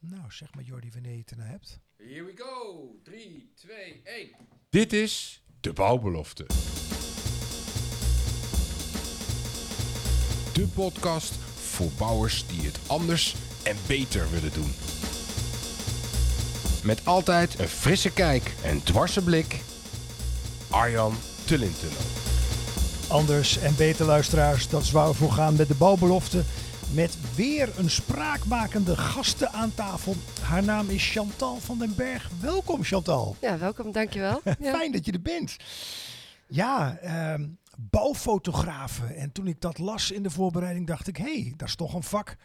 Nou, zeg maar Jordi wanneer je het ernaar hebt. Here we go. 3, 2, 1. Dit is de bouwbelofte. De podcast voor bouwers die het anders en beter willen doen. Met altijd een frisse kijk en dwarse blik. Arjan Tullintunnel. Anders en beter luisteraars, dat is waar we voor gaan met de bouwbelofte. Met weer een spraakmakende gasten aan tafel. Haar naam is Chantal van den Berg. Welkom Chantal. Ja, welkom, dankjewel. Ja. Fijn dat je er bent. Ja, ehm, bouwfotografen. En toen ik dat las in de voorbereiding dacht ik, hé, hey, dat is toch een vak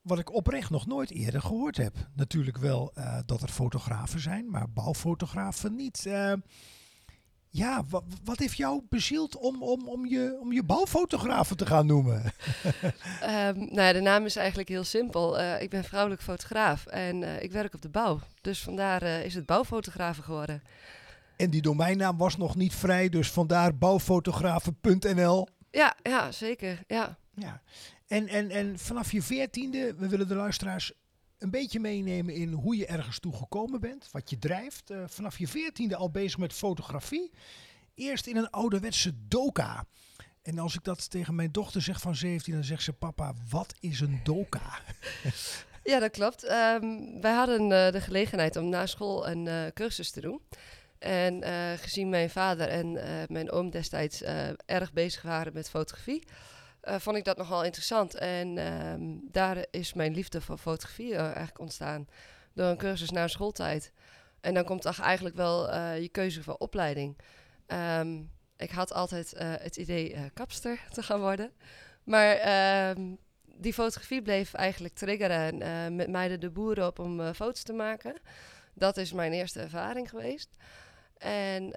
wat ik oprecht nog nooit eerder gehoord heb. Natuurlijk wel eh, dat er fotografen zijn, maar bouwfotografen niet. Eh, ja, wat, wat heeft jou bezield om, om, om, je, om je bouwfotografen te gaan noemen? Ehm, nou ja, de naam is eigenlijk heel simpel. Eh, ik ben vrouwelijk fotograaf en eh, ik werk op de bouw. Dus vandaar eh, is het bouwfotografen geworden. En die domeinnaam was nog niet vrij, dus vandaar bouwfotografen.nl. Ja, ja, zeker. Ja. Ja. En, en, en vanaf je veertiende, we willen de luisteraars een beetje meenemen in hoe je ergens toe gekomen bent, wat je drijft. Eh, vanaf je veertiende al bezig met fotografie. Eerst in een ouderwetse doka. En als ik dat tegen mijn dochter zeg van 17, dan zegt ze: Papa, wat is een doka? ja, dat klopt. Ehm, wij hadden eh, de gelegenheid om na school een eh, cursus te doen. En gezien mijn vader en mijn oom destijds erg bezig waren met fotografie, eh, vond ik dat nogal interessant. En ehm, daar is mijn liefde voor fotografie eh, eigenlijk ontstaan door een cursus na schooltijd. En dan komt eigenlijk wel eh, je keuze voor opleiding. Ehm, ik had altijd het idee kapster te gaan worden. Maar ehm, die fotografie bleef eigenlijk triggeren en, met mij de boeren op om foto's te maken. Dat is mijn eerste ervaring geweest. En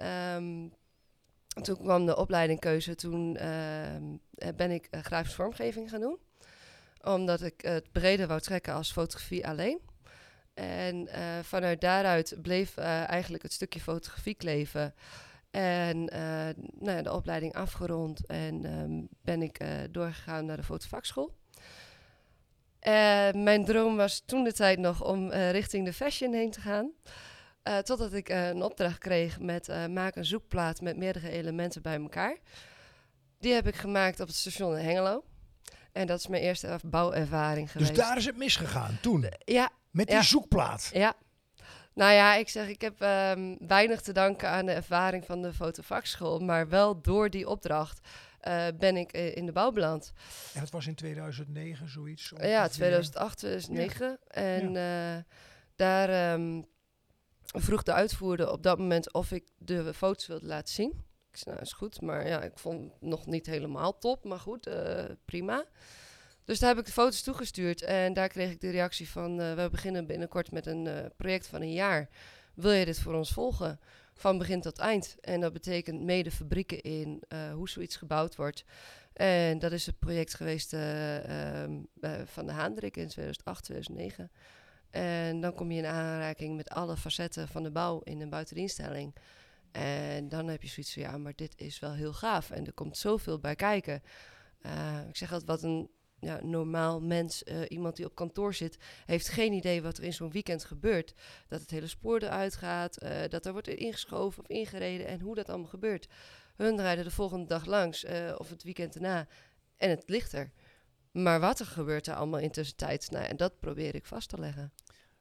toen kwam de opleidingkeuze. Toen ben ik uh, grafische vormgeving gaan doen. Omdat ik het breder wou trekken als fotografie alleen. En uh, vanuit daaruit bleef eigenlijk het stukje fotografie kleven. En nou ja, de opleiding afgerond en um, ben ik doorgegaan naar de fotovakschool. mijn droom was toen de tijd nog om richting de fashion heen te gaan. Totdat ik een opdracht kreeg met maak een zoekplaat met meerdere elementen bij elkaar. Die heb ik gemaakt op het station in Hengelo. En dat is mijn eerste bouwervaring geweest. Dus daar is het misgegaan toen? Ja. Met die ja. zoekplaat? Ja. Nou ja, ik zeg, ik heb um, weinig te danken aan de ervaring van de fotovakschool. Maar wel door die opdracht ben ik in de bouw beland. En dat was in 2009 zoiets? Ja, 2008, 2009. Ja. En ja. daar... Um, vroeg de uitvoerder op dat moment of ik de foto's wilde laten zien. Nou is goed, maar ja, ik vond het nog niet helemaal top, maar goed, uh, prima. Dus daar heb ik de foto's toegestuurd en daar kreeg ik de reactie van, uh, we beginnen binnenkort met een uh, project van een jaar. Wil je dit voor ons volgen? Van begin tot eind. En dat betekent mede fabrieken in, hoe zoiets gebouwd wordt. En dat is het project geweest um, van de Haandrik in 2008, 2009. En dan kom je in aanraking met alle facetten van de bouw in een buitendienstelling. En dan heb je zoiets van, ja, maar dit is wel heel gaaf. En er komt zoveel bij kijken. Uh, ik zeg altijd, wat een ja, normaal mens, uh, iemand die op kantoor zit, heeft geen idee wat er in zo'n weekend gebeurt. Dat het hele spoor eruit gaat, uh, dat er wordt ingeschoven of ingereden en hoe dat allemaal gebeurt. Hun rijden de volgende dag langs of het weekend erna en het ligt er. Maar wat er gebeurt er allemaal in tussentijd, nou, en dat probeer ik vast te leggen.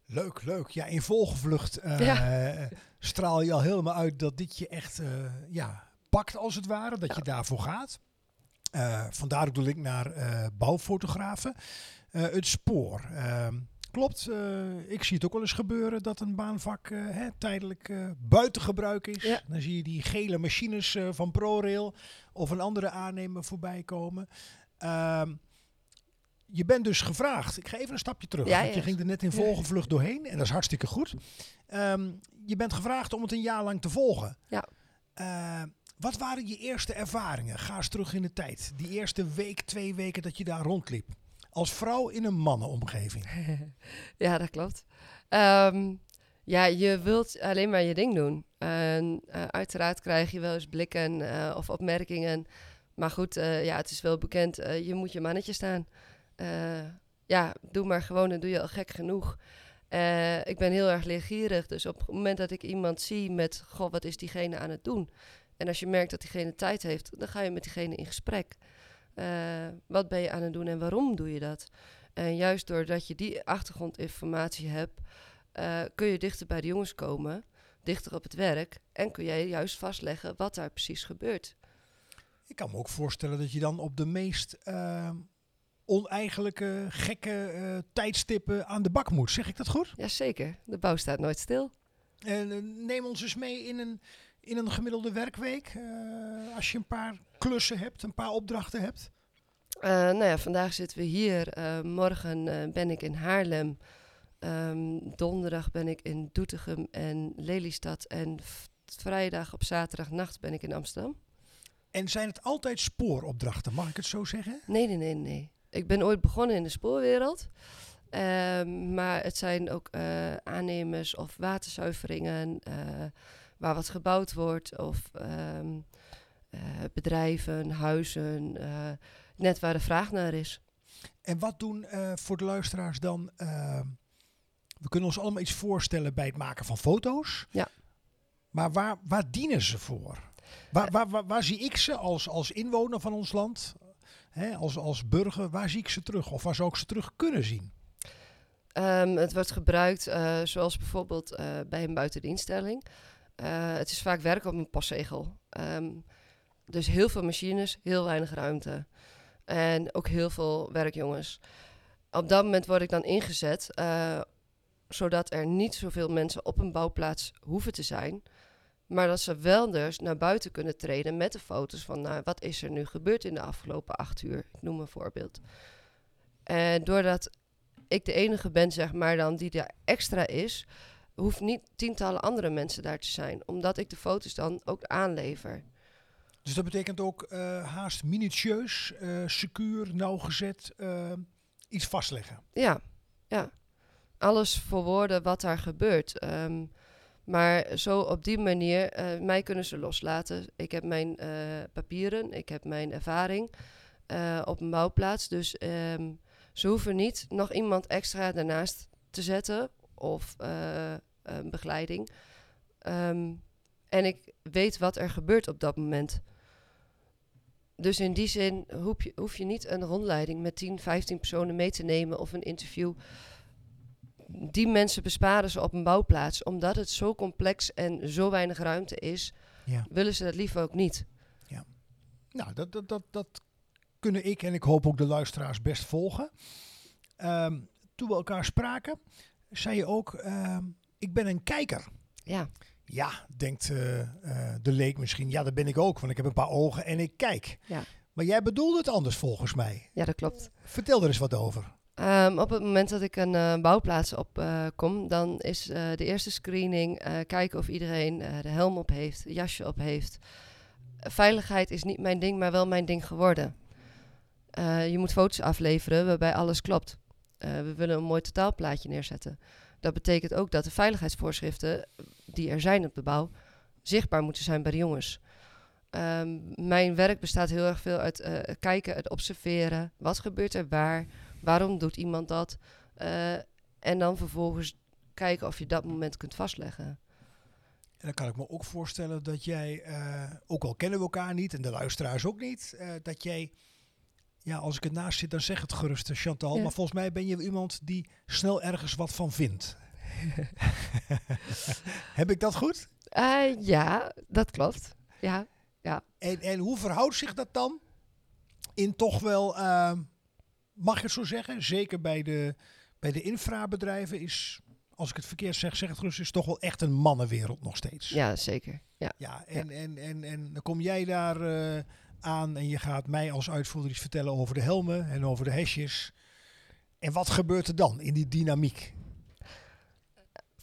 Leuk, leuk. Ja, in volgevlucht uh, ja. straal je al helemaal uit dat dit je echt uh, ja, pakt als het ware. Dat ja. je daarvoor gaat. Uh, vandaar ook de link naar bouwfotografen. het spoor. Ehm, klopt, ik zie het ook wel eens gebeuren dat een baanvak hè, tijdelijk buiten gebruik is. Ja. Dan zie je die gele machines van ProRail of een andere aannemer voorbij komen. Ehm, je bent dus gevraagd. Ik ga even een stapje terug. Ja, want je ja. ging er net in volgevlucht doorheen. En dat is hartstikke goed. Um, je bent gevraagd om het een jaar lang te volgen. Ja. Uh, wat waren je eerste ervaringen? Ga eens terug in de tijd. Die eerste week, twee weken dat je daar rondliep. Als vrouw in een mannenomgeving. ja, dat klopt. Um, ja, je wilt alleen maar je ding doen. En uh, uiteraard krijg je wel eens blikken uh, of opmerkingen. Maar goed, ja, het is wel bekend. je moet je mannetje staan. Uh, ja, doe maar gewoon en doe je al gek genoeg. Eh, ik ben heel erg leergierig, dus op het moment dat ik iemand zie met, goh, wat is diegene aan het doen? En als je merkt dat diegene tijd heeft, dan ga je met diegene in gesprek. Eh, wat ben je aan het doen en waarom doe je dat? En juist doordat je die achtergrondinformatie hebt, eh, kun je dichter bij de jongens komen, dichter op het werk. En kun jij juist vastleggen wat daar precies gebeurt. Ik kan me ook voorstellen dat je dan op de meest eh, oneigenlijke, gekke eh, tijdstippen aan de bak moet. Zeg ik dat goed? Jazeker, de bouw staat nooit stil. En eh, neem ons eens mee in een, in een gemiddelde werkweek. eh, als je een paar klussen hebt, een paar opdrachten hebt. Nou ja, vandaag zitten we hier. Morgen ben ik in Haarlem. Ehm, donderdag ben ik in Doetinchem en Lelystad. En vrijdag op zaterdagnacht ben ik in Amsterdam. En zijn het altijd spooropdrachten, mag ik het zo zeggen? Nee, nee, nee, nee. Ik ben ooit begonnen in de spoorwereld. Ehm, maar het zijn ook eh, aannemers of waterzuiveringen eh, waar wat gebouwd wordt. Of ehm, eh, bedrijven, huizen, net waar de vraag naar is. En wat doen voor de luisteraars dan? eh, we kunnen ons allemaal iets voorstellen bij het maken van foto's. Ja. Maar waar, waar dienen ze voor? Waar, waar, waar, waar zie ik ze als, als inwoner van ons land? Hè, als, als burger, waar zie ik ze terug? Of waar zou ik ze terug kunnen zien? Ehm, het wordt gebruikt eh, zoals bijvoorbeeld eh, bij een buitendienststelling. Eh, het is vaak werk op een postzegel. Ehm, dus heel veel machines, heel weinig ruimte. En ook heel veel werkjongens. Op dat moment word ik dan ingezet, zodat er niet zoveel mensen op een bouwplaats hoeven te zijn. Maar dat ze wel dus naar buiten kunnen treden met de foto's van nou, wat is er nu gebeurd in de afgelopen acht uur. Ik noem een voorbeeld. En doordat ik de enige ben, zeg maar, dan die er extra is, hoeft niet tientallen andere mensen daar te zijn, omdat ik de foto's dan ook aanlever. Dus dat betekent ook eh, haast minutieus, eh, secuur, nauwgezet, eh, iets vastleggen. Ja, ja. Alles verwoorden wat daar gebeurt. Ehm, maar zo op die manier, eh, mij kunnen ze loslaten. Ik heb mijn eh, papieren, ik heb mijn ervaring eh, op een bouwplaats. Dus ehm, ze hoeven niet nog iemand extra daarnaast te zetten of een begeleiding. Ehm, en ik weet wat er gebeurt op dat moment. Dus in die zin hoef je, hoef je niet een rondleiding met 10, 15 personen mee te nemen of een interview. Die mensen besparen ze op een bouwplaats. Omdat het zo complex en zo weinig ruimte is, Ja. willen ze dat liever ook niet. Nou, dat, dat, dat, dat kunnen ik en ik hoop ook de luisteraars best volgen. Ehm, toen we elkaar spraken, zei je ook, ehm, ik ben een kijker. Ja, Ja, denkt eh, eh, de leek misschien. Ja, dat ben ik ook, want ik heb een paar ogen en ik kijk. Ja. Maar jij bedoelde het anders volgens mij. ja dat klopt. Vertel er eens wat over. Ehm, op het moment dat ik een eh, bouwplaats op eh, kom, dan is eh, de eerste screening kijken of iedereen de helm op heeft, jasje op heeft. Veiligheid is niet mijn ding, maar wel mijn ding geworden. Je moet foto's afleveren waarbij alles klopt. We willen een mooi totaalplaatje neerzetten. Dat betekent ook dat de veiligheidsvoorschriften die er zijn op de bouw zichtbaar moeten zijn bij de jongens. Ehm, mijn werk bestaat heel erg veel uit kijken, het observeren. Wat gebeurt er waar? Waarom doet iemand dat? Eh, en dan vervolgens kijken of je dat moment kunt vastleggen. En dan kan ik me ook voorstellen dat jij, eh, ook al kennen we elkaar niet en de luisteraars ook niet, eh, dat jij, ja, als ik ernaast zit, dan zeg het gerust, Chantal. Ja. Maar volgens mij ben je iemand die snel ergens wat van vindt. Heb ik dat goed? Ja, dat klopt. Ja, En, en hoe verhoudt zich dat dan in toch wel, ehm, mag ik het zo zeggen, zeker bij de, bij de infrabedrijven is, als ik het verkeerd zeg, zeg het gerust, is toch wel echt een mannenwereld nog steeds. ja zeker. Ja. Ja, en, En, en, en dan kom jij daar eh, aan en je gaat mij als uitvoerder iets vertellen over de helmen en over de hesjes. En wat gebeurt er dan in die dynamiek?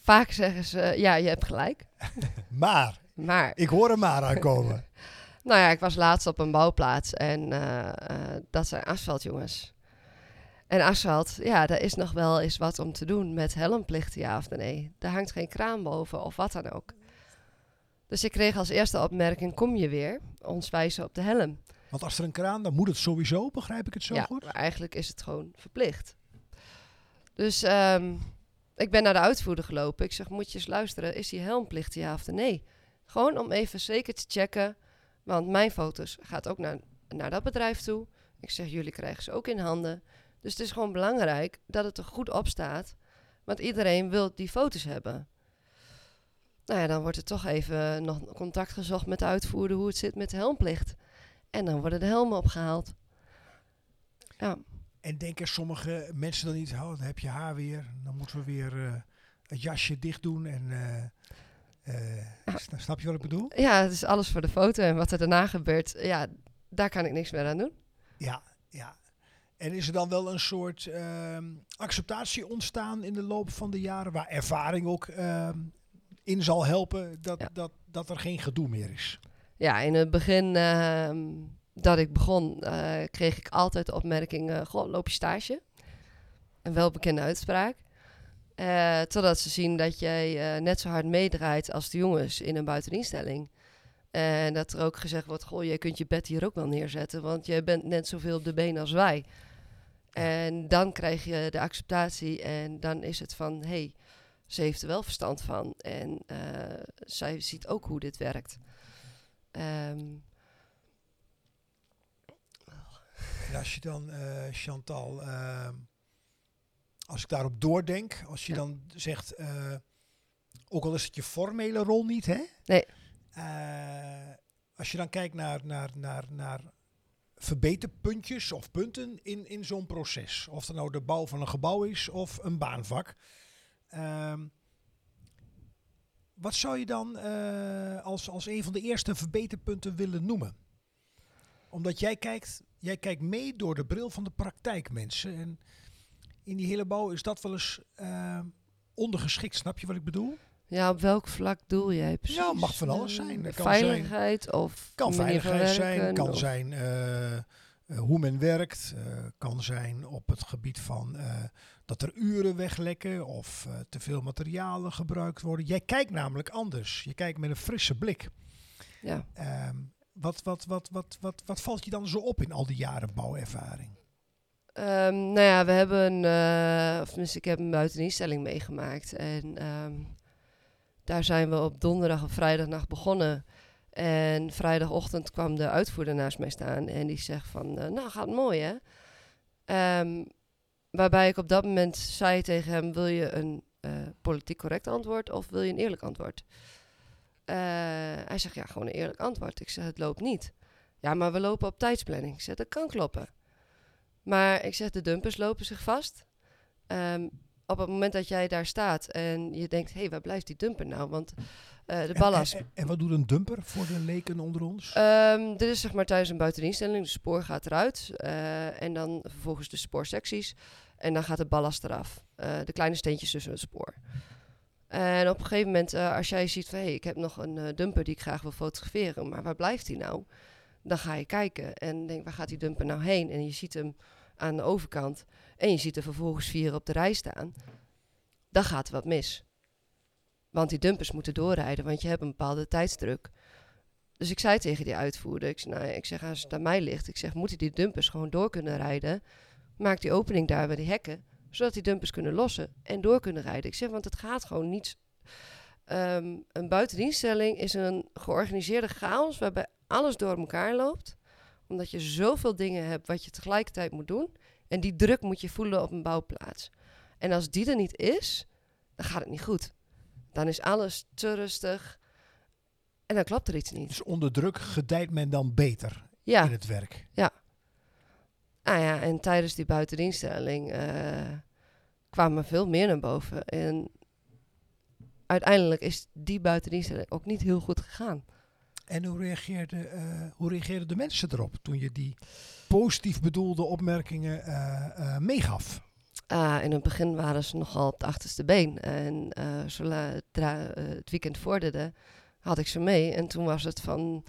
Vaak zeggen ze, ja, je hebt gelijk. Maar, Maar, ik hoor er maar aankomen. nou ja, ik was laatst op een bouwplaats en eh, eh, dat zijn asfaltjongens. En asfalt, ja, daar is nog wel eens wat om te doen met helmplicht, ja of nee. Daar hangt geen kraan boven of wat dan ook. Dus ik kreeg als eerste opmerking, kom je weer? Ons wijzen op de helm. Want als er een kraan, dan moet het sowieso, begrijp ik het zo ja, goed? maar eigenlijk is het gewoon verplicht. Dus ehm, ik ben naar de uitvoerder gelopen. Ik zeg, moet je eens luisteren, is die helmplicht ja of nee? Gewoon om even zeker te checken, want mijn foto's gaat ook naar, naar dat bedrijf toe. Ik zeg, jullie krijgen ze ook in handen. Dus het is gewoon belangrijk dat het er goed op staat, want iedereen wil die foto's hebben. Nou ja, dan wordt er toch even nog contact gezocht met de uitvoerder hoe het zit met de helmplicht. En dan worden de helmen opgehaald. Ja. En denken sommige mensen dan niet, oh, dan heb je haar weer. Dan moeten we weer eh, het jasje dicht doen. En, eh, eh, Ja. Snap je wat ik bedoel? ja, het is alles voor de foto. En wat er daarna gebeurt, ja, daar kan ik niks meer aan doen. Ja, ja. En is er dan wel een soort ehm, acceptatie ontstaan in de loop van de jaren, waar ervaring ook ehm, in zal helpen dat, Ja. dat, dat er geen gedoe meer is? Ja, in het begin ehm, dat ik begon, eh, kreeg ik altijd de opmerking, eh, goh, loop je stage? Een welbekende uitspraak. Eh, totdat ze zien dat jij net zo hard meedraait als de jongens in een buiteninstelling. En dat er ook gezegd wordt, goh, jij kunt je bed hier ook wel neerzetten, want jij bent net zoveel op de been als wij. En dan krijg je de acceptatie en dan is het van, hé, hey, ze heeft er wel verstand van. En eh, zij ziet ook hoe dit werkt. Ehm, En als je dan, eh, Chantal, ehm, als ik daarop doordenk, als je Ja. dan zegt, eh, ook al is het je formele rol niet, hè? Nee. Als je dan kijkt naar, naar, naar, naar verbeterpuntjes of punten in, in zo'n proces. Of het nou de bouw van een gebouw is of een baanvak. Ehm, wat zou je dan eh, als, als een van de eerste verbeterpunten willen noemen? Omdat jij kijkt, jij kijkt mee door de bril van de praktijkmensen. En in die hele bouw is dat wel eens eh, ondergeschikt. Snap je wat ik bedoel? Ja, op welk vlak doel jij precies? Ja, mag van alles zijn. Dat kan veiligheid of Kan veiligheid zijn, kan of- zijn eh, eh, hoe men werkt, eh, kan zijn op het gebied van dat er uren weglekken of te veel materialen gebruikt worden. Jij kijkt namelijk anders. Je kijkt met een frisse blik. Ja. Ehm, wat, wat, wat, wat, wat, wat valt je dan zo op in al die jaren bouwervaring? Ehm, nou ja, we hebben, of tenminste, ik heb een buiteninstelling meegemaakt. En ehm, daar zijn we op donderdag of vrijdagnacht begonnen. En vrijdagochtend kwam de uitvoerder naast mij staan en die zegt van, eh, nou gaat mooi hè. Ehm, waarbij ik op dat moment zei tegen hem, wil je een eh, politiek correct antwoord of wil je een eerlijk antwoord? Eh, hij zegt, ja, gewoon een eerlijk antwoord. Ik zeg, het loopt niet. Ja, maar we lopen op tijdsplanning. Zeg, dat kan kloppen. Maar ik zeg, de dumpers lopen zich vast. Ehm, op het moment dat jij daar staat en je denkt, hé, hey, waar blijft die dumper nou? Want eh, de ballast... En, en, en wat doet een dumper voor de leken onder ons? Ehm, dit is zeg maar tijdens een buiteninstelling. De spoor gaat eruit. eh, en dan vervolgens de spoorsecties. En dan gaat de ballast eraf. Eh, de kleine steentjes tussen het spoor. En op een gegeven moment, als jij ziet van... hé, hey, ik heb nog een dumper die ik graag wil fotograferen. Maar waar blijft die nou? Dan ga je kijken en denk, waar gaat die dumper nou heen? En je ziet hem aan de overkant. En je ziet er vervolgens vier op de rij staan. Dan gaat er wat mis. Want die dumpers moeten doorrijden, want je hebt een bepaalde tijdsdruk. Dus ik zei tegen die uitvoerder, ik, nou, ik zeg als het aan mij ligt, ik zeg moeten die dumpers gewoon door kunnen rijden. Maak die opening daar bij die hekken, zodat die dumpers kunnen lossen en door kunnen rijden. Ik zeg, want het gaat gewoon niet. Ehm, een buiteninstelling is een georganiseerde chaos waarbij alles door elkaar loopt. Omdat je zoveel dingen hebt wat je tegelijkertijd moet doen. En die druk moet je voelen op een bouwplaats. En als die er niet is, dan gaat het niet goed. Dan is alles te rustig. En dan klopt er iets niet. Dus onder druk gedijt men dan beter Ja, in het werk. ah ja en tijdens die buiteninstelling eh kwamen veel meer naar boven. En uiteindelijk is die buiteninstelling ook niet heel goed gegaan. En hoe reageerden, eh, hoe reageerden de mensen erop toen je die positief bedoelde opmerkingen eh, eh, meegaf? Ah, in het begin waren ze nogal op de achterste been. En eh zodra het weekend vorderde, had ik ze mee. En toen was het van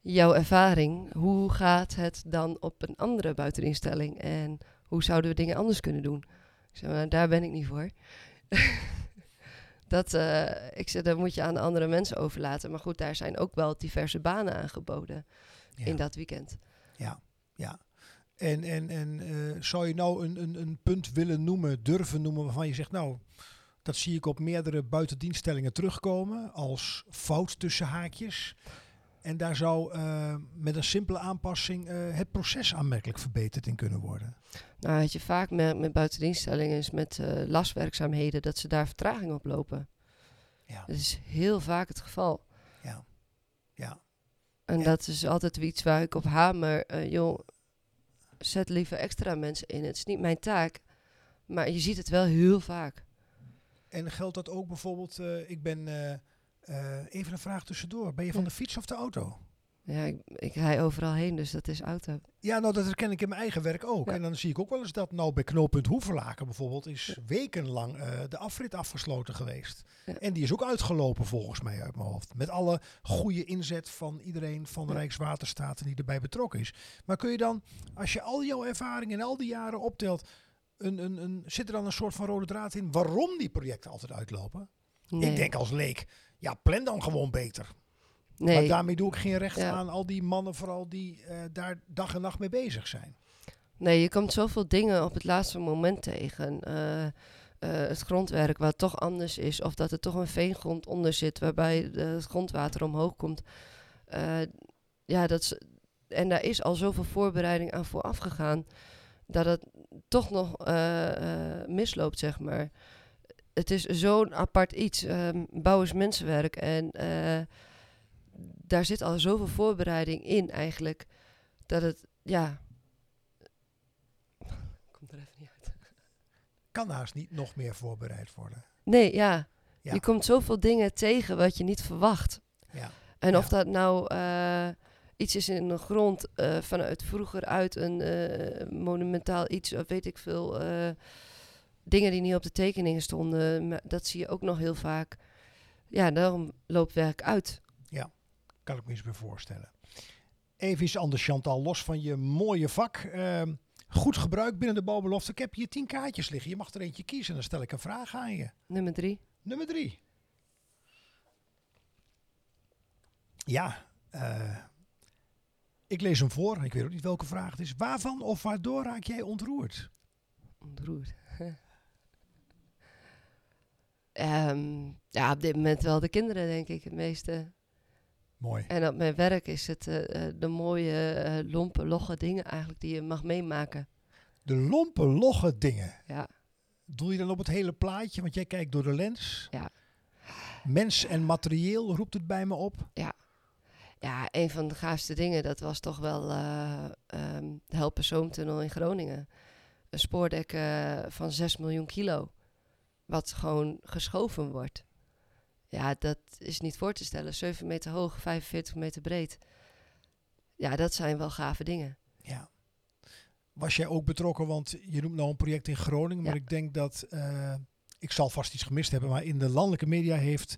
jouw ervaring. Hoe gaat het dan op een andere buiteninstelling? En hoe zouden we dingen anders kunnen doen? Ik zei, nou, daar ben ik niet voor. dat, eh, ik zei, dat moet je aan de andere mensen overlaten. Maar goed, daar zijn ook wel diverse banen aangeboden Ja. in dat weekend. Ja, ja. En, en, en eh, zou je nou een, een, een punt willen noemen, durven noemen, waarvan je zegt, nou, dat zie ik op meerdere buitendienststellingen terugkomen als fout tussen haakjes. En daar zou eh, met een simpele aanpassing eh, het proces aanmerkelijk verbeterd in kunnen worden. Nou, wat je vaak merkt met buitendienststellingen is met eh lastwerkzaamheden dat ze daar vertraging op lopen. Ja, Dat is heel vaak het geval. ja, ja. En Ja. dat is altijd iets waar ik op hamer. joh, zet liever extra mensen in. Het is niet mijn taak. Maar je ziet het wel heel vaak. En geldt dat ook bijvoorbeeld, ik ben, eh, even een vraag tussendoor, ben je van de fiets of de auto? Ja, ik, ik rij overal heen, dus dat is auto. Ja, nou dat herken ik in mijn eigen werk ook. Ja. En dan zie ik ook wel eens dat nou bij knooppunt Hoeverlaken bijvoorbeeld is wekenlang eh, de afrit afgesloten geweest. Ja. En die is ook uitgelopen volgens mij uit mijn hoofd. Met alle goede inzet van iedereen van de. Rijkswaterstaat en die erbij betrokken is. Maar kun je dan, als je al jouw ervaring in al die jaren optelt, een, een, een, zit er dan een soort van rode draad in waarom die projecten altijd uitlopen? Nee. Ik denk als leek, ja plan dan gewoon beter. Maar nee. daarmee doe ik geen recht Ja. aan al die mannen vooral die eh, daar dag en nacht mee bezig zijn. nee, je komt zoveel dingen op het laatste moment tegen. Eh, eh, het grondwerk wat toch anders is. Of dat er toch een veengrond onder zit waarbij de- het grondwater omhoog komt. Ja, dat is, en daar is al zoveel voorbereiding aan vooraf gegaan. Dat het toch nog misloopt, zeg maar. Het is zo'n apart iets. Ehm bouw is mensenwerk. En eh, daar zit al zoveel voorbereiding in eigenlijk. Dat het, ja... Komt er even niet uit. Kan haast niet nog meer voorbereid worden. Nee, ja. Ja. Je komt zoveel dingen tegen wat je niet verwacht. Ja. En of Ja. dat nou eh, iets is in de grond eh, vanuit vroeger uit een monumentaal iets, of weet ik veel. Dingen die niet op de tekeningen stonden, dat zie je ook nog heel vaak. Ja, daarom loopt werk uit. Kan ik me eens bij voorstellen. Even iets anders, Chantal. Los van je mooie vak. ehm, goed gebruik binnen de bouwbelofte. Ik heb hier tien kaartjes liggen. Je mag er eentje kiezen. Dan stel ik een vraag aan je. Nummer drie. Nummer drie. Ja, eh, ik lees hem voor. Ik weet ook niet welke vraag het is. Waarvan of waardoor raak jij ontroerd? Ontroerd. Ehm, ja, op dit moment wel de kinderen, denk ik, het meeste. Mooi. En op mijn werk is het eh, eh, de mooie, eh, lompe, logge dingen eigenlijk die je mag meemaken. De lompe, logge dingen. Ja, Doe je dan op het hele plaatje? Want jij kijkt door de lens. Ja. Mens en materieel roept het bij me op. ja een van de gaafste dingen, dat was toch wel eh ehm de in Groningen. Een spoordek van 6 miljoen kilo, wat gewoon geschoven wordt. Ja, dat is niet voor te stellen. 7 meter hoog, 45 meter breed. Ja, dat zijn wel gave dingen. Ja. Was jij ook betrokken? Want je noemt nou een project in Groningen. Maar Ja. ik denk dat, eh, ik zal vast iets gemist hebben. Maar in de landelijke media heeft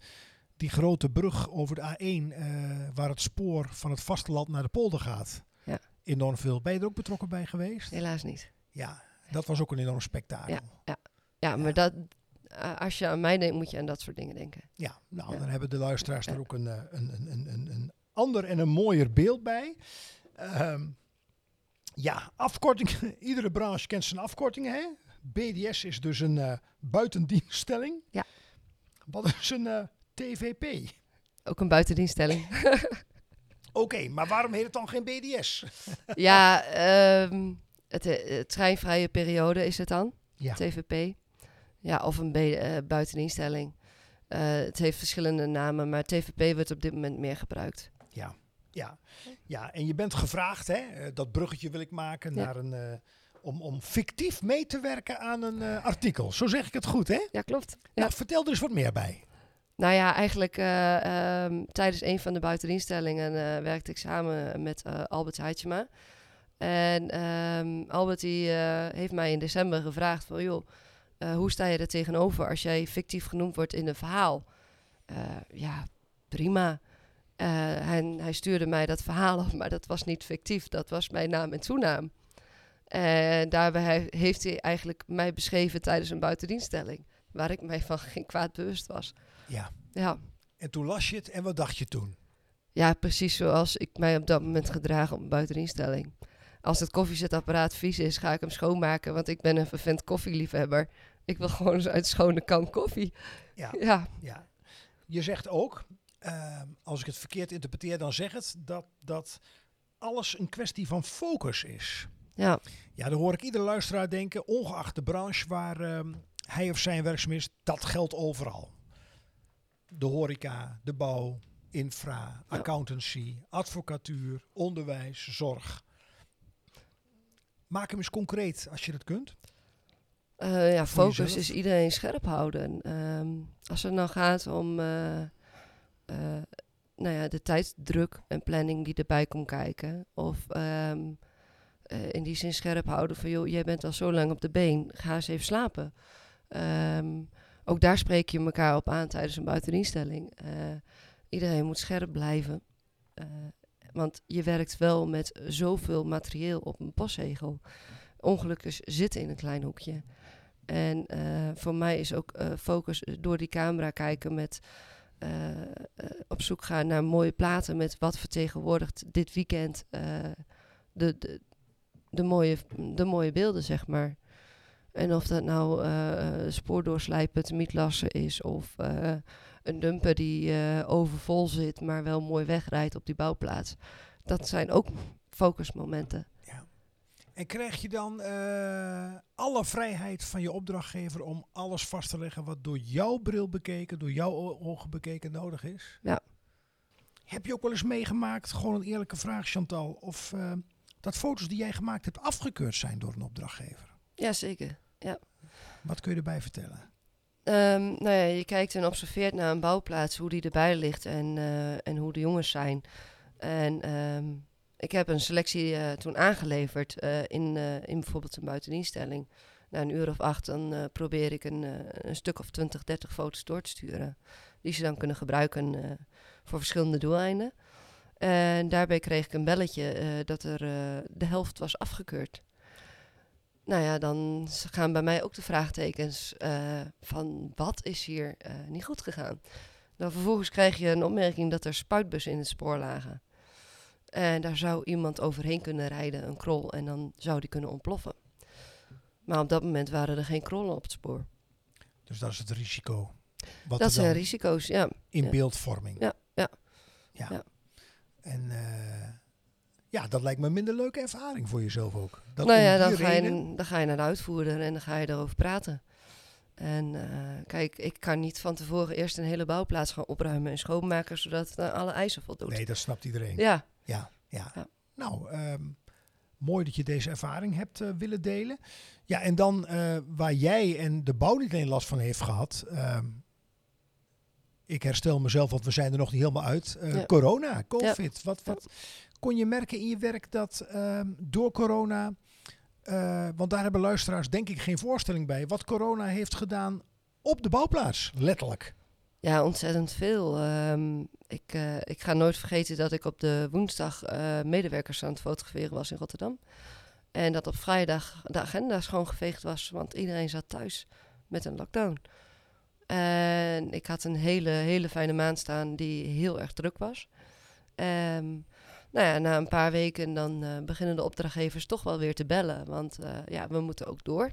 die grote brug over de A1, eh, waar het spoor van het vasteland naar de polder gaat, Ja. enorm veel. Ben je er ook betrokken bij geweest? Helaas niet. Ja, dat was ook een enorm spektakel. Ja, Ja. maar dat, eh, als je aan mij denkt, moet je aan dat soort dingen denken. Ja, nou Ja. dan hebben de luisteraars er ook een, eh, een, een, een, een, ander en een mooier beeld bij. Ehm, ja, afkorting. Iedere branche kent zijn afkortingen. Hè? BDS is dus een eh, buitendienststelling. Ja. Wat is een eh, TVP? Ook een buitendienststelling. Oké, maar waarom heet het dan geen BDS? ja, ehm, het, eh, het schijnvrije periode is het dan, Ja, TVP. Ja, of een eh, buitendienststelling. Eh, het heeft verschillende namen, maar TVP wordt op dit moment meer gebruikt. ja, ja. ja, en je bent gevraagd, hè? eh, dat bruggetje wil ik maken, Ja. naar een, om, om fictief mee te werken aan een artikel. Zo zeg ik het goed, hè? Ja, klopt. Ja. Nou, vertel er eens wat meer bij. Nou ja, eigenlijk eh, ehm, tijdens een van de buitendienststellingen eh, werkte ik samen met Albert Heitjema. En ehm, Albert die, heeft mij in december gevraagd van... joh, eh, hoe sta je er tegenover als jij fictief genoemd wordt in een verhaal? Eh, ja, prima. Eh, hij, hij stuurde mij dat verhaal op, maar dat was niet fictief. Dat was mijn naam en toenaam. En daarbij heeft hij eigenlijk mij beschreven tijdens een buitendienststelling... waar ik mij van geen kwaad bewust was. Ja. Ja. En toen las je het en wat dacht je toen? ja, precies zoals ik mij op dat moment gedragen op een buiteninstelling. als het koffiezetapparaat vies is, ga ik hem schoonmaken. Want ik ben een vervent koffieliefhebber. Ik wil gewoon eens uit schone kan koffie. Ja, Ja, ja. Je zegt ook, ehm, als ik het verkeerd interpreteer, dan zeg het dat, dat alles een kwestie van focus is. ja, Ja, dan hoor ik iedere luisteraar denken, ongeacht de branche waar ehm, hij of zij werkzaam is, dat geldt overal. De horeca, de bouw, infra, Ja. accountancy, advocatuur, onderwijs, zorg. Maak hem eens concreet als je dat kunt. Eh, ja, focus is iedereen scherp houden. Ehm, als het nou gaat om eh, eh, nou ja, de tijdsdruk en planning die erbij komt kijken. Of ehm, eh, in die zin scherp houden van, joh, jij bent al zo lang op de been, ga eens even slapen. Ehm, ook daar spreek je elkaar op aan tijdens een buiteninstelling. Iedereen moet scherp blijven. Want je werkt wel met zoveel materieel op een postzegel. Ongelukken zitten in een klein hoekje. En eh, voor mij is ook eh, focus door die camera kijken met eh, eh, op zoek gaan naar mooie platen met wat vertegenwoordigt dit weekend eh, de, de, de, mooie, de mooie beelden, zeg maar. En of dat nou eh spoordoorslijpend mietlassen is of eh, een dumper die eh, overvol zit, maar wel mooi wegrijdt op die bouwplaats. Dat zijn ook focusmomenten. En krijg je dan eh, alle vrijheid van je opdrachtgever om alles vast te leggen wat door jouw bril bekeken, door jouw ogen bekeken nodig is? Ja. Heb je ook wel eens meegemaakt, gewoon een eerlijke vraag Chantal, of eh, dat foto's die jij gemaakt hebt afgekeurd zijn door een opdrachtgever? Jazeker. Wat kun je erbij vertellen? Ehm, nou ja, je kijkt en observeert naar een bouwplaats, hoe die erbij ligt en, eh, en hoe de jongens zijn. En ehm, ik heb een selectie eh, toen aangeleverd eh, in, eh, in bijvoorbeeld een buiteninstelling. Na een uur of acht dan probeer ik een, een stuk of 20, 30 foto's door te sturen. Die ze dan kunnen gebruiken voor verschillende doeleinden. En daarbij kreeg ik een belletje dat er de helft was afgekeurd. Nou ja, dan gaan bij mij ook de vraagtekens van wat is hier niet goed gegaan. Dan vervolgens krijg je een opmerking dat er spuitbussen in het spoor lagen. En daar zou iemand overheen kunnen rijden, een krol, en dan zou die kunnen ontploffen. Maar op dat moment waren er geen krollen op het spoor. Dus dat is het risico. Wat dat zijn risico's, ja. in ja. beeldvorming. Ja, ja. ja. Ja. En eh, ja, dat lijkt me een minder leuke ervaring voor jezelf ook. Dat nou ja, dan ga, je, dan ga je naar de uitvoerder en dan ga je erover praten. En eh, kijk, ik kan niet van tevoren eerst een hele bouwplaats gaan opruimen en schoonmaken, zodat het aan alle eisen voldoet. Nee, dat snapt iedereen. Ja, Ja, ja. Ja. Nou, ehm, mooi dat je deze ervaring hebt eh, willen delen. Ja, en dan eh, waar jij en de bouw niet alleen last van heeft gehad. ehm, ik herstel mezelf, want we zijn er nog niet helemaal uit. Eh, Ja. Corona, COVID. Wat, wat kon je merken in je werk dat ehm, door corona... want daar hebben luisteraars denk ik geen voorstelling bij. Wat corona heeft gedaan op de bouwplaats, letterlijk. Ja, ontzettend veel. Ehm, ik, eh, ik ga nooit vergeten dat ik op de woensdag eh, medewerkers aan het fotograferen was in Rotterdam. En dat op vrijdag de agenda schoongeveegd was, want iedereen zat thuis met een lockdown. En ik had een hele, hele fijne maand staan die heel erg druk was. Ehm, nou ja, na een paar weken dan eh, beginnen de opdrachtgevers toch wel weer te bellen, want ja, we moeten ook door.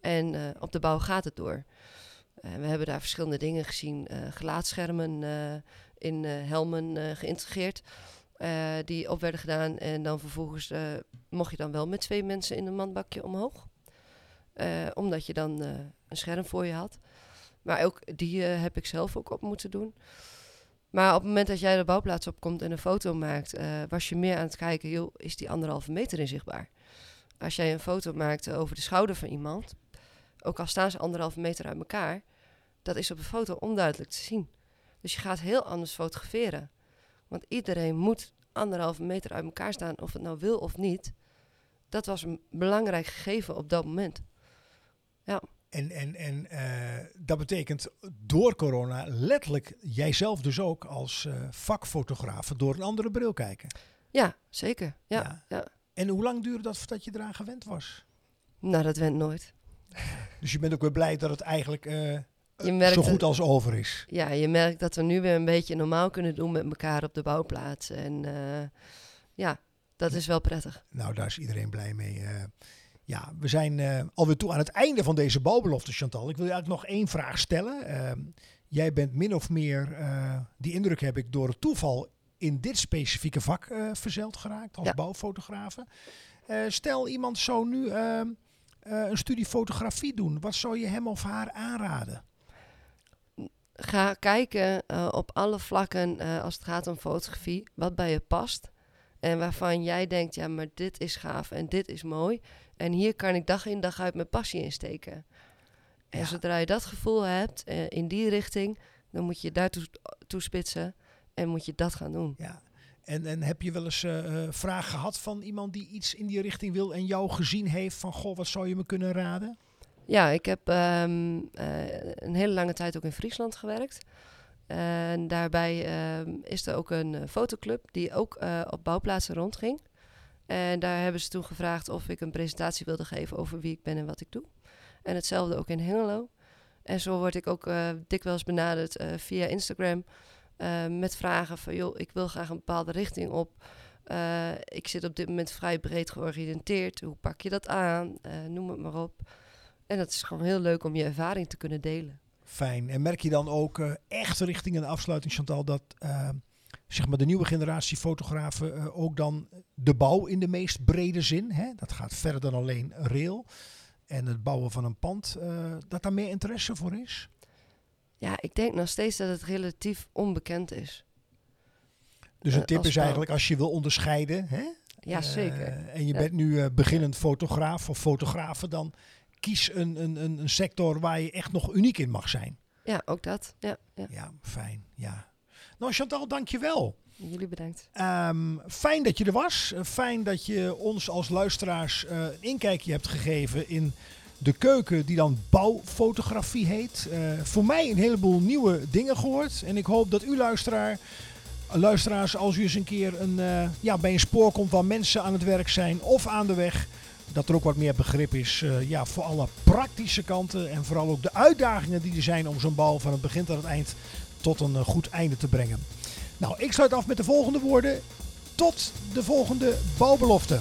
En op de bouw gaat het door. Eh, we hebben daar verschillende dingen gezien. eh gelaatschermen eh, in helmen geïntegreerd. die op werden gedaan. En dan vervolgens mocht je dan wel met twee mensen in een mandbakje omhoog. Omdat je dan een scherm voor je had. Maar ook die heb ik zelf ook op moeten doen. Maar op het moment dat jij de bouwplaats opkomt en een foto maakt, was je meer aan het kijken, joh, is die anderhalve meter inzichtbaar? Als jij een foto maakt over de schouder van iemand, ook al staan ze anderhalve meter uit elkaar, dat is op een foto onduidelijk te zien. Dus je gaat heel anders fotograferen. Want iedereen moet anderhalve meter uit elkaar staan, of het nou wil of niet. Dat was een belangrijk gegeven op dat moment. En, en, en eh, dat betekent door corona letterlijk jijzelf dus ook als eh vakfotograaf door een andere bril kijken. Ja, zeker. Ja, Ja. ja. En hoe lang duurde dat voordat je eraan gewend was? Nou, dat went nooit. Dus je bent ook weer blij dat het eigenlijk eh, zo goed als over is. Ja, je merkt dat we nu weer een beetje normaal kunnen doen met elkaar op de bouwplaats. En eh, ja, dat is wel prettig. Nou, daar is iedereen blij mee. eh. ja, we zijn alweer toe aan het einde van deze bouwbelofte, Chantal. Ik wil je eigenlijk nog één vraag stellen. Ehm, jij bent min of meer, die indruk heb ik, door het toeval in dit specifieke vak verzeld geraakt als Ja. bouwfotografe. Eh, stel, iemand zou nu ehm, eh, een studie fotografie doen. Wat zou je hem of haar aanraden? Ga kijken eh, op alle vlakken eh, als het gaat om fotografie, wat bij je past. En waarvan jij denkt, ja, maar dit is gaaf en dit is mooi. En hier kan ik dag in dag uit mijn passie in steken. En Ja. zodra je dat gevoel hebt eh, in die richting, dan moet je daartoe toespitsen en moet je dat gaan doen. Ja. En, heb je wel eens eh, vraag gehad van iemand die iets in die richting wil en jou gezien heeft van, goh, wat zou je me kunnen raden? Ja, ik heb ehm, eh, een hele lange tijd ook in Friesland gewerkt. En daarbij ehm, is er ook een fotoclub die ook op bouwplaatsen rondging. En daar hebben ze toen gevraagd of ik een presentatie wilde geven over wie ik ben en wat ik doe. En hetzelfde ook in Hengelo. En zo word ik ook dikwijls benaderd via Instagram eh, met vragen van... joh, ik wil graag een bepaalde richting op. Eh, ik zit op dit moment vrij breed georiënteerd. Hoe pak je dat aan? Eh, noem het maar op. En dat is gewoon heel leuk om je ervaring te kunnen delen. Fijn. En merk je dan ook echt richting een afsluiting, Chantal, dat zeg maar de nieuwe generatie fotografen ook dan de bouw in de meest brede zin, hè, dat gaat verder dan alleen rail, en het bouwen van een pand, dat daar meer interesse voor is? Ja, ik denk nog steeds dat het relatief onbekend is. Dus een Eh, tip is eigenlijk als je wil onderscheiden, hè, Ja, eh, zeker. en je Ja. bent nu eh, beginnend fotograaf of fotografe, dan kies een, een, een, een sector waar je echt nog uniek in mag zijn. Ja, ook dat. Ja, ja. Ja, fijn. Ja. Nou, Chantal, dankjewel. Jullie bedankt. Ehm, fijn dat je er was. Fijn dat je ons als luisteraars een inkijkje hebt gegeven in de keuken die dan bouwfotografie heet. Eh, voor mij een heleboel nieuwe dingen gehoord. En ik hoop dat u luisteraar, luisteraars, als u eens een keer een, eh, ja, bij een spoor komt waar mensen aan het werk zijn of aan de weg, dat er ook wat meer begrip is eh, ja, voor alle praktische kanten en vooral ook de uitdagingen die er zijn om zo'n bouw van het begin tot het eind tot een goed einde te brengen. Nou, ik sluit af met de volgende woorden. Tot de volgende bouwbelofte.